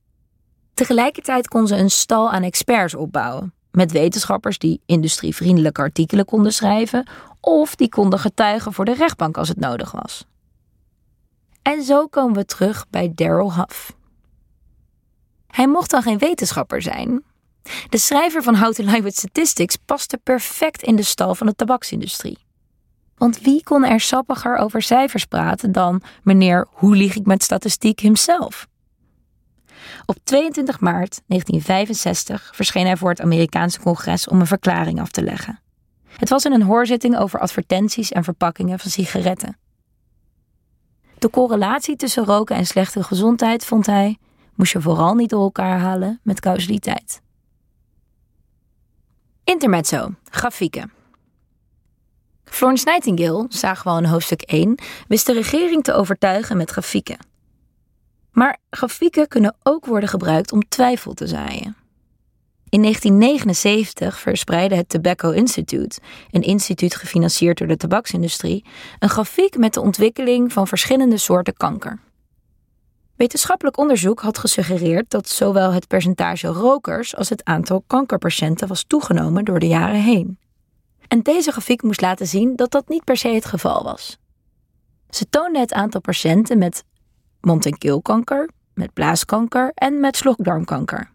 S1: Tegelijkertijd kon ze een stal aan experts opbouwen, met wetenschappers die industrievriendelijke artikelen konden schrijven of die konden getuigen voor de rechtbank als het nodig was. En zo komen we terug bij Daryl Huff. Hij mocht dan geen wetenschapper zijn. De schrijver van How to Lie with Statistics paste perfect in de stal van de tabaksindustrie. Want wie kon er sappiger over cijfers praten dan meneer Hoe lieg ik met statistiek himself? Op 22 maart 1965 verscheen hij voor het Amerikaanse congres om een verklaring af te leggen. Het was in een hoorzitting over advertenties en verpakkingen van sigaretten. De correlatie tussen roken en slechte gezondheid, vond hij, moest je vooral niet door elkaar halen met causaliteit. Intermezzo, grafieken. Florence Nightingale, zagen we al in hoofdstuk 1, wist de regering te overtuigen met grafieken. Maar grafieken kunnen ook worden gebruikt om twijfel te zaaien. In 1979 verspreidde het Tobacco Institute, een instituut gefinancierd door de tabaksindustrie, een grafiek met de ontwikkeling van verschillende soorten kanker. Wetenschappelijk onderzoek had gesuggereerd dat zowel het percentage rokers als het aantal kankerpatiënten was toegenomen door de jaren heen. En deze grafiek moest laten zien dat dat niet per se het geval was. Ze toonde het aantal patiënten met mond- en keelkanker, met blaaskanker en met slokdarmkanker.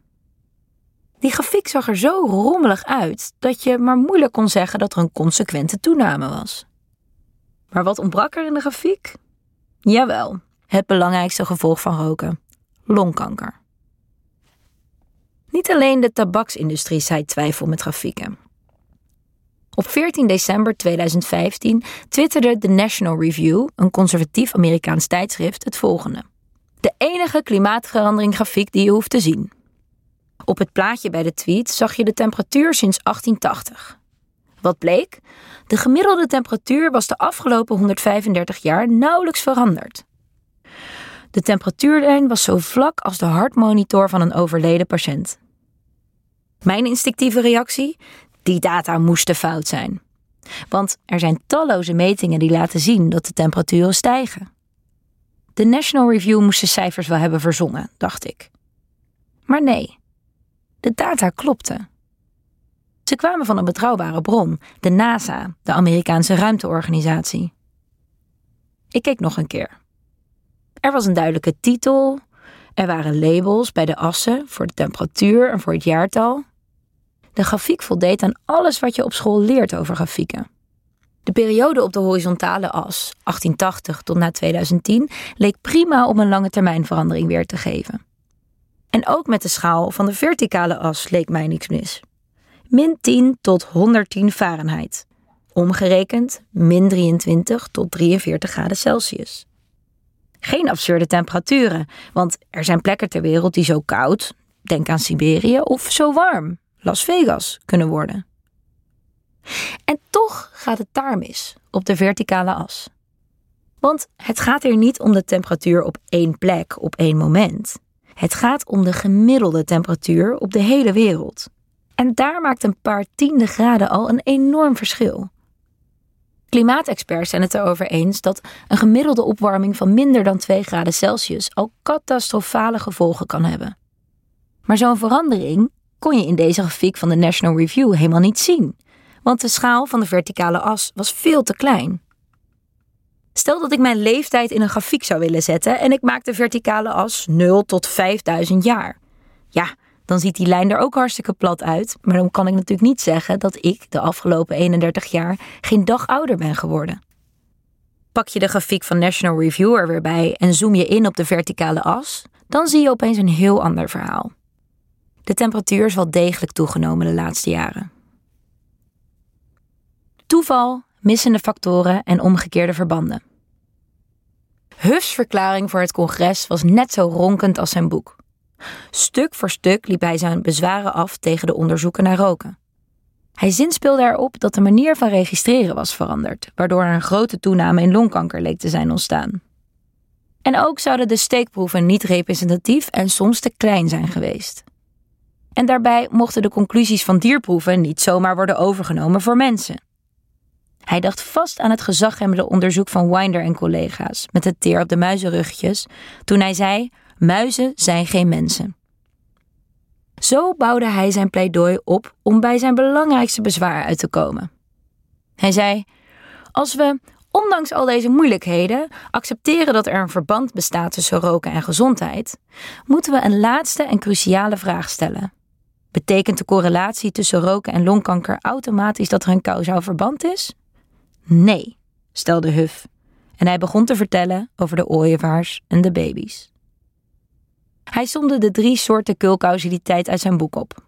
S1: Die grafiek zag er zo rommelig uit dat je maar moeilijk kon zeggen dat er een consequente toename was. Maar wat ontbrak er in de grafiek? Jawel, het belangrijkste gevolg van roken: longkanker. Niet alleen de tabaksindustrie zei twijfel met grafieken. Op 14 december 2015 twitterde The National Review, een conservatief Amerikaans tijdschrift, het volgende. De enige klimaatverandering grafiek die je hoeft te zien. Op het plaatje bij de tweet zag je de temperatuur sinds 1880. Wat bleek? De gemiddelde temperatuur was de afgelopen 135 jaar nauwelijks veranderd. De temperatuurlijn was zo vlak als de hartmonitor van een overleden patiënt. Mijn instinctieve reactie? Die data moesten fout zijn. Want er zijn talloze metingen die laten zien dat de temperaturen stijgen. De National Review moest de cijfers wel hebben verzonnen, dacht ik. Maar nee, de data klopten. Ze kwamen van een betrouwbare bron, de NASA, de Amerikaanse ruimteorganisatie. Ik keek nog een keer. Er was een duidelijke titel, er waren labels bij de assen voor de temperatuur en voor het jaartal. De grafiek voldeed aan alles wat je op school leert over grafieken. De periode op de horizontale as, 1880 tot na 2010, leek prima om een lange termijn verandering weer te geven. En ook met de schaal van de verticale as leek mij niks mis. Min 10 tot 110 Fahrenheit. Omgerekend min 23 tot 43 graden Celsius. Geen absurde temperaturen, want er zijn plekken ter wereld die zo koud, denk aan Siberië, of zo warm, Las Vegas, kunnen worden. En toch gaat het daar mis, op de verticale as. Want het gaat hier niet om de temperatuur op één plek, op één moment. Het gaat om de gemiddelde temperatuur op de hele wereld. En daar maakt een paar tiende graden al een enorm verschil. Klimaatexperts zijn het erover eens dat een gemiddelde opwarming van minder dan 2 graden Celsius al catastrofale gevolgen kan hebben. Maar zo'n verandering kon je in deze grafiek van de National Review helemaal niet zien, want de schaal van de verticale as was veel te klein. Stel dat ik mijn leeftijd in een grafiek zou willen zetten en ik maak de verticale as 0 tot 5000 jaar. Ja, dan ziet die lijn er ook hartstikke plat uit, maar dan kan ik natuurlijk niet zeggen dat ik de afgelopen 31 jaar geen dag ouder ben geworden. Pak je de grafiek van National Review er weer bij en zoom je in op de verticale as, dan zie je opeens een heel ander verhaal. De temperatuur is wel degelijk toegenomen de laatste jaren. Toeval, missende factoren en omgekeerde verbanden. Huff's verklaring voor het congres was net zo ronkend als zijn boek. Stuk voor stuk liep hij zijn bezwaren af tegen de onderzoeken naar roken. Hij zinspeelde erop dat de manier van registreren was veranderd, waardoor er een grote toename in longkanker leek te zijn ontstaan. En ook zouden de steekproeven niet representatief en soms te klein zijn geweest. En daarbij mochten de conclusies van dierproeven niet zomaar worden overgenomen voor mensen. Hij dacht vast aan het gezaghebbende onderzoek van Winder en collega's met het teer op de muizenruggetjes toen hij zei: Muizen zijn geen mensen. Zo bouwde hij zijn pleidooi op om bij zijn belangrijkste bezwaar uit te komen. Hij zei: Als we, ondanks al deze moeilijkheden, accepteren dat er een verband bestaat tussen roken en gezondheid, moeten we een laatste en cruciale vraag stellen. Betekent de correlatie tussen roken en longkanker automatisch dat er een kausaal verband is? Nee, stelde Huff. En hij begon te vertellen over de ooievaars en de baby's. Hij somde de drie soorten kulkausaliteit uit zijn boek op.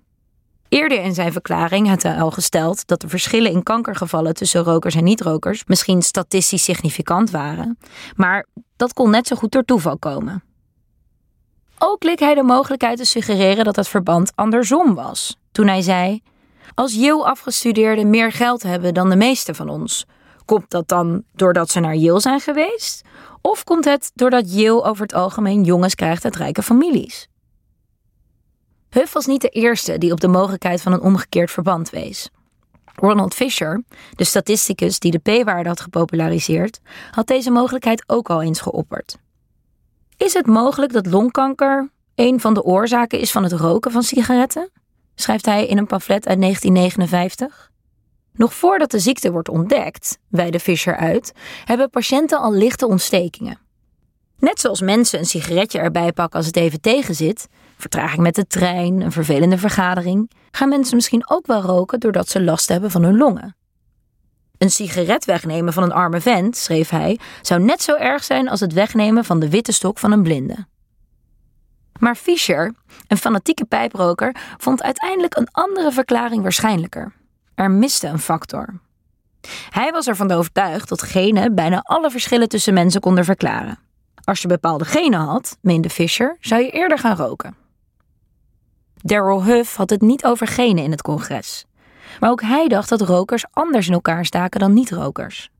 S1: Eerder in zijn verklaring had hij al gesteld dat de verschillen in kankergevallen tussen rokers en niet-rokers misschien statistisch significant waren, maar dat kon net zo goed door toeval komen. Ook leek hij de mogelijkheid te suggereren dat het verband andersom was, toen hij zei: Als Yale-afgestudeerden meer geld hebben dan de meeste van ons, komt dat dan doordat ze naar Yale zijn geweest? Of komt het doordat Yale over het algemeen jongens krijgt uit rijke families? Huff was niet de eerste die op de mogelijkheid van een omgekeerd verband wees. Ronald Fisher, de statisticus die de p-waarde had gepopulariseerd, had deze mogelijkheid ook al eens geopperd. Is het mogelijk dat longkanker een van de oorzaken is van het roken van sigaretten? Schrijft hij in een pamflet uit 1959. Nog voordat de ziekte wordt ontdekt, wijde Fischer uit, hebben patiënten al lichte ontstekingen. Net zoals mensen een sigaretje erbij pakken als het even tegenzit, vertraging met de trein, een vervelende vergadering, gaan mensen misschien ook wel roken doordat ze last hebben van hun longen. Een sigaret wegnemen van een arme vent, schreef hij, zou net zo erg zijn als het wegnemen van de witte stok van een blinde. Maar Fischer, een fanatieke pijproker, vond uiteindelijk een andere verklaring waarschijnlijker. Er miste een factor. Hij was ervan overtuigd dat genen bijna alle verschillen tussen mensen konden verklaren. Als je bepaalde genen had, meende Fischer, zou je eerder gaan roken. Darrell Huff had het niet over genen in het congres. Maar ook hij dacht dat rokers anders in elkaar staken dan niet-rokers.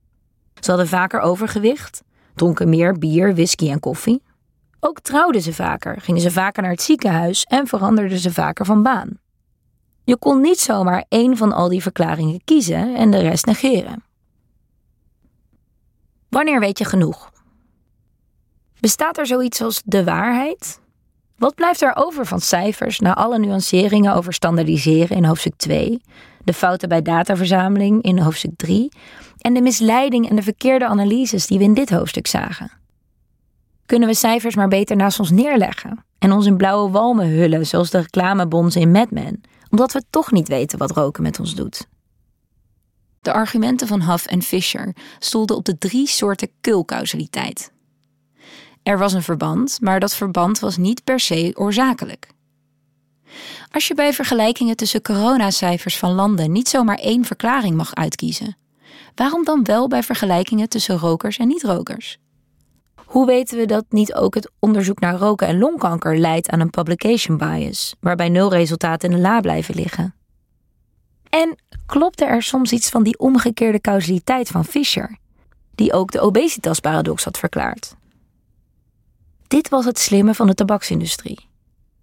S1: Ze hadden vaker overgewicht, dronken meer bier, whisky en koffie. Ook trouwden ze vaker, gingen ze vaker naar het ziekenhuis en veranderden ze vaker van baan. Je kon niet zomaar één van al die verklaringen kiezen en de rest negeren. Wanneer weet je genoeg? Bestaat er zoiets als de waarheid? Wat blijft er over van cijfers na alle nuanceringen over standaardiseren in hoofdstuk 2, de fouten bij dataverzameling in hoofdstuk 3 en de misleiding en de verkeerde analyses die we in dit hoofdstuk zagen? Kunnen we cijfers maar beter naast ons neerleggen en ons in blauwe walmen hullen zoals de reclamebonzen in Mad Men, omdat we toch niet weten wat roken met ons doet? De argumenten van Huff en Fisher stoelden op de drie soorten kulcausaliteit. Er was een verband, maar dat verband was niet per se oorzakelijk. Als je bij vergelijkingen tussen coronacijfers van landen niet zomaar één verklaring mag uitkiezen, waarom dan wel bij vergelijkingen tussen rokers en niet-rokers? Hoe weten we dat niet ook het onderzoek naar roken en longkanker leidt aan een publication bias, waarbij nul resultaten in de la blijven liggen? En klopte er soms iets van die omgekeerde causaliteit van Fisher, die ook de obesitasparadox had verklaard? Dit was het slimme van de tabaksindustrie.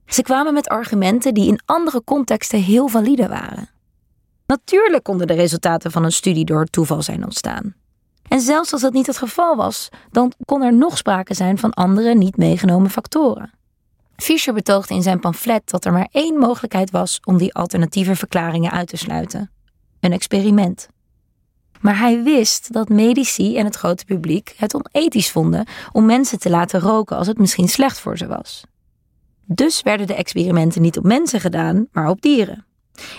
S1: Ze kwamen met argumenten die in andere contexten heel valide waren. Natuurlijk konden de resultaten van een studie door toeval zijn ontstaan. En zelfs als dat niet het geval was, dan kon er nog sprake zijn van andere niet meegenomen factoren. Fischer betoogde in zijn pamflet dat er maar één mogelijkheid was om die alternatieve verklaringen uit te sluiten: een experiment. Maar hij wist dat medici en het grote publiek het onethisch vonden om mensen te laten roken als het misschien slecht voor ze was. Dus werden de experimenten niet op mensen gedaan, maar op dieren.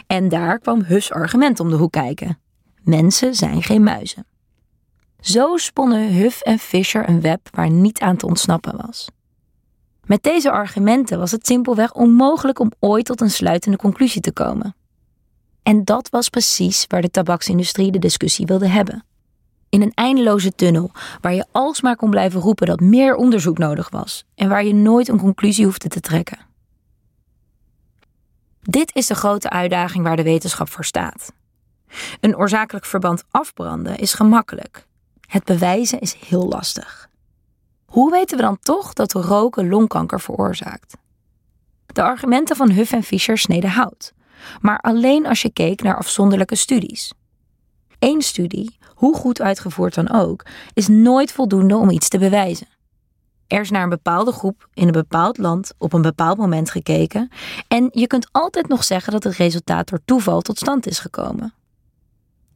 S1: En daar kwam Hus argument om de hoek kijken. Mensen zijn geen muizen. Zo sponnen Huff en Fisher een web waar niet aan te ontsnappen was. Met deze argumenten was het simpelweg onmogelijk om ooit tot een sluitende conclusie te komen. En dat was precies waar de tabaksindustrie de discussie wilde hebben. In een eindeloze tunnel waar je alsmaar kon blijven roepen dat meer onderzoek nodig was en waar je nooit een conclusie hoefde te trekken. Dit is de grote uitdaging waar de wetenschap voor staat. Een oorzakelijk verband afbranden is gemakkelijk. Het bewijzen is heel lastig. Hoe weten we dan toch dat roken longkanker veroorzaakt? De argumenten van Huff en Fischer sneden hout maar alleen als je keek naar afzonderlijke studies. Eén studie, hoe goed uitgevoerd dan ook, is nooit voldoende om iets te bewijzen. Er is naar een bepaalde groep in een bepaald land op een bepaald moment gekeken en je kunt altijd nog zeggen dat het resultaat door toeval tot stand is gekomen.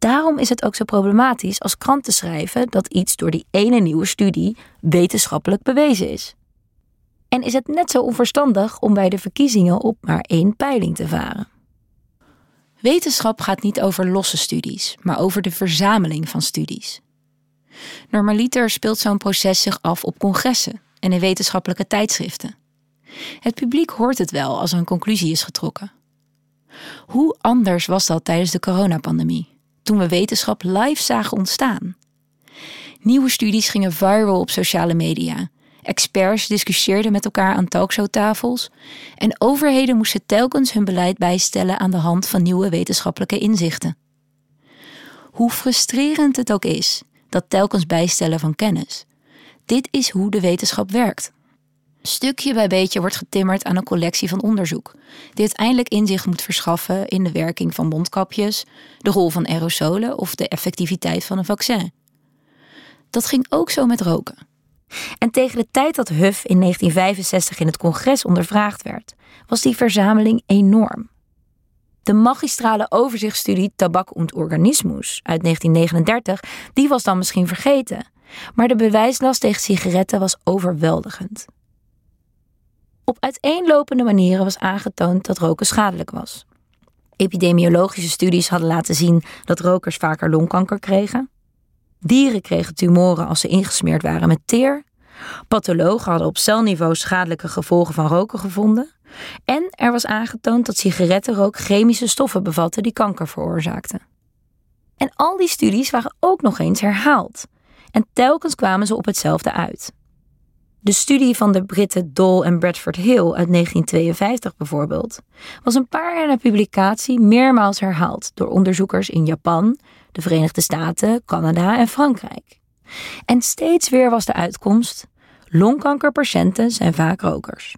S1: Daarom is het ook zo problematisch als kranten schrijven dat iets door die ene nieuwe studie wetenschappelijk bewezen is. En is het net zo onverstandig om bij de verkiezingen op maar één peiling te varen. Wetenschap gaat niet over losse studies, maar over de verzameling van studies. Normaliter speelt zo'n proces zich af op congressen en in wetenschappelijke tijdschriften. Het publiek hoort het wel als een conclusie is getrokken. Hoe anders was dat tijdens de coronapandemie, toen we wetenschap live zagen ontstaan? Nieuwe studies gingen viral op sociale media Experts discussieerden met elkaar aan talkshowtafels en overheden moesten telkens hun beleid bijstellen aan de hand van nieuwe wetenschappelijke inzichten. Hoe frustrerend het ook is, dat telkens bijstellen van kennis. Dit is hoe de wetenschap werkt. Stukje bij beetje wordt getimmerd aan een collectie van onderzoek, die uiteindelijk inzicht moet verschaffen in de werking van mondkapjes, de rol van aerosolen of de effectiviteit van een vaccin. Dat ging ook zo met roken. En tegen de tijd dat Huff in 1965 in het congres ondervraagd werd, was die verzameling enorm. De magistrale overzichtsstudie Tabak und Organismus uit 1939, die was dan misschien vergeten, maar de bewijslast tegen sigaretten was overweldigend. Op uiteenlopende manieren was aangetoond dat roken schadelijk was. Epidemiologische studies hadden laten zien dat rokers vaker longkanker kregen. Dieren kregen tumoren als ze ingesmeerd waren met teer. Pathologen hadden op celniveau schadelijke gevolgen van roken gevonden. En er was aangetoond dat sigarettenrook chemische stoffen bevatten die kanker veroorzaakten. En al die studies waren ook nog eens herhaald. En telkens kwamen ze op hetzelfde uit. De studie van de Britten Dole en Bradford Hill uit 1952 bijvoorbeeld, was een paar jaar na publicatie meermaals herhaald door onderzoekers in Japan, de Verenigde Staten, Canada en Frankrijk. En steeds weer was de uitkomst: longkankerpatiënten zijn vaak rokers.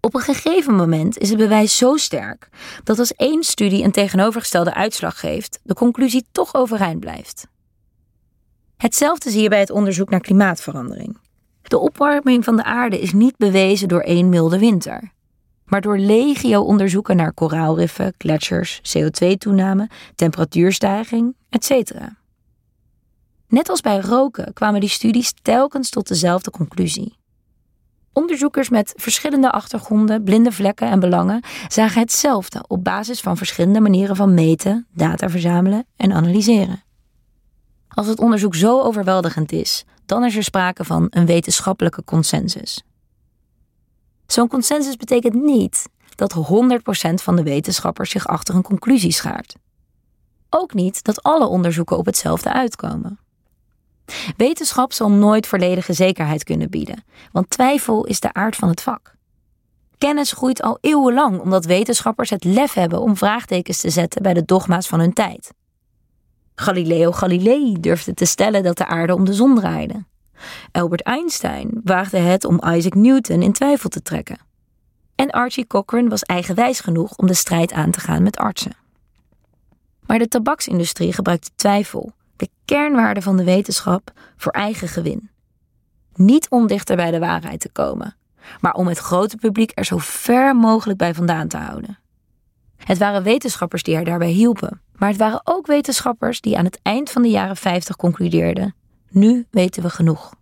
S1: Op een gegeven moment is het bewijs zo sterk dat als één studie een tegenovergestelde uitslag geeft, de conclusie toch overeind blijft. Hetzelfde zie je bij het onderzoek naar klimaatverandering. De opwarming van de aarde is niet bewezen door één milde winter, maar door legio onderzoeken naar koraalriffen, gletsjers, CO2-toename, temperatuurstijging, etc. Net als bij roken kwamen die studies telkens tot dezelfde conclusie. Onderzoekers met verschillende achtergronden, blinde vlekken en belangen zagen hetzelfde op basis van verschillende manieren van meten, data verzamelen en analyseren. Als het onderzoek zo overweldigend is, dan is er sprake van een wetenschappelijke consensus. Zo'n consensus betekent niet dat 100% van de wetenschappers zich achter een conclusie schaart. Ook niet dat alle onderzoeken op hetzelfde uitkomen. Wetenschap zal nooit volledige zekerheid kunnen bieden, want twijfel is de aard van het vak. Kennis groeit al eeuwenlang omdat wetenschappers het lef hebben om vraagtekens te zetten bij de dogma's van hun tijd. Galileo Galilei durfde te stellen dat de aarde om de zon draaide. Albert Einstein waagde het om Isaac Newton in twijfel te trekken. En Archie Cochrane was eigenwijs genoeg om de strijd aan te gaan met artsen. Maar de tabaksindustrie gebruikte twijfel, de kernwaarde van de wetenschap, voor eigen gewin. Niet om dichter bij de waarheid te komen, maar om het grote publiek er zo ver mogelijk bij vandaan te houden. Het waren wetenschappers die haar daarbij hielpen, maar het waren ook wetenschappers die aan het eind van de jaren 50 concludeerden: nu weten we genoeg.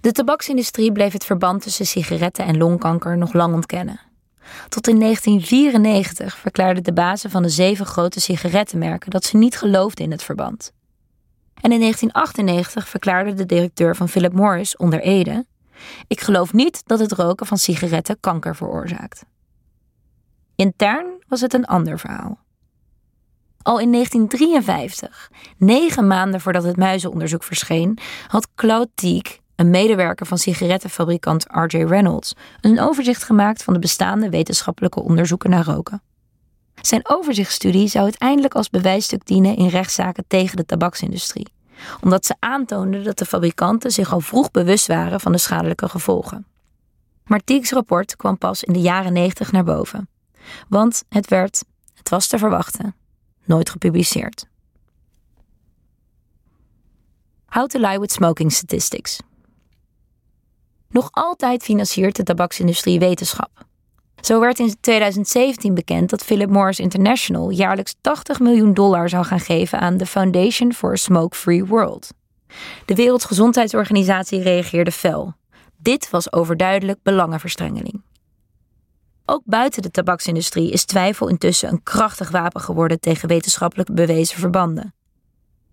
S1: De tabaksindustrie bleef het verband tussen sigaretten en longkanker nog lang ontkennen. Tot in 1994 verklaarden de bazen van de zeven grote sigarettenmerken dat ze niet geloofden in het verband. En in 1998 verklaarde de directeur van Philip Morris onder Ede: Ik geloof niet dat het roken van sigaretten kanker veroorzaakt. Intern was het een ander verhaal. Al in 1953, negen maanden voordat het muizenonderzoek verscheen, had Claude Teague, een medewerker van sigarettenfabrikant R.J. Reynolds, een overzicht gemaakt van de bestaande wetenschappelijke onderzoeken naar roken. Zijn overzichtsstudie zou uiteindelijk als bewijsstuk dienen in rechtszaken tegen de tabaksindustrie, omdat ze aantoonden dat de fabrikanten zich al vroeg bewust waren van de schadelijke gevolgen. Maar Teague's rapport kwam pas in de jaren 90 naar boven. Want het werd, het was te verwachten, nooit gepubliceerd. How to lie with smoking statistics. Nog altijd financiert de tabaksindustrie wetenschap. Zo werd in 2017 bekend dat Philip Morris International jaarlijks 80 miljoen dollar zou gaan geven aan de Foundation for a Smoke-Free World. De Wereldgezondheidsorganisatie reageerde fel. Dit was overduidelijk belangenverstrengeling. Ook buiten de tabaksindustrie is twijfel intussen een krachtig wapen geworden tegen wetenschappelijk bewezen verbanden.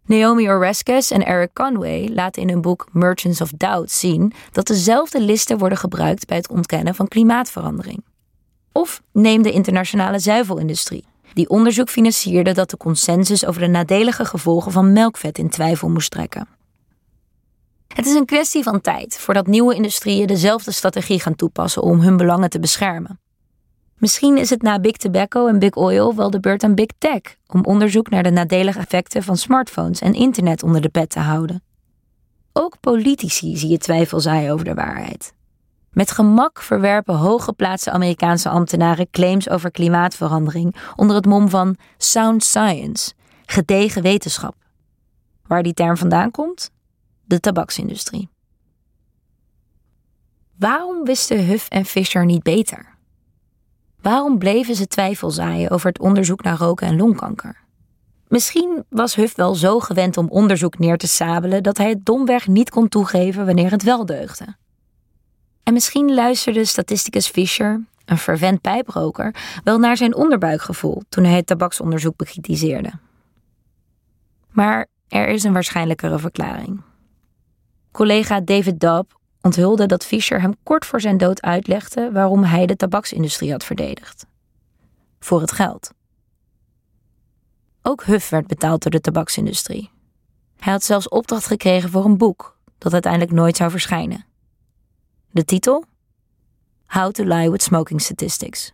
S1: Naomi Oreskes en Eric Conway laten in hun boek Merchants of Doubt zien dat dezelfde listen worden gebruikt bij het ontkennen van klimaatverandering. Of neem de internationale zuivelindustrie, die onderzoek financierde dat de consensus over de nadelige gevolgen van melkvet in twijfel moest trekken. Het is een kwestie van tijd voordat nieuwe industrieën dezelfde strategie gaan toepassen om hun belangen te beschermen. Misschien is het na Big Tobacco en Big Oil wel de beurt aan Big Tech om onderzoek naar de nadelige effecten van smartphones en internet onder de pet te houden. Ook politici zie je twijfel zaaien over de waarheid. Met gemak verwerpen hooggeplaatste Amerikaanse ambtenaren claims over klimaatverandering onder het mom van sound science, gedegen wetenschap. Waar die term vandaan komt? de tabaksindustrie. Waarom wisten Huff en Fisher niet beter? Waarom bleven ze twijfel zaaien over het onderzoek naar roken en longkanker? Misschien was Huff wel zo gewend om onderzoek neer te sabelen dat hij het domweg niet kon toegeven wanneer het wel deugde. En misschien luisterde statisticus Fisher, een fervent pijproker, wel naar zijn onderbuikgevoel toen hij het tabaksonderzoek bekritiseerde. Maar er is een waarschijnlijkere verklaring. Collega David Dobb onthulde dat Fisher hem kort voor zijn dood uitlegde waarom hij de tabaksindustrie had verdedigd. Voor het geld. Ook Huff werd betaald door de tabaksindustrie. Hij had zelfs opdracht gekregen voor een boek dat uiteindelijk nooit zou verschijnen. De titel? How to Lie with Smoking Statistics.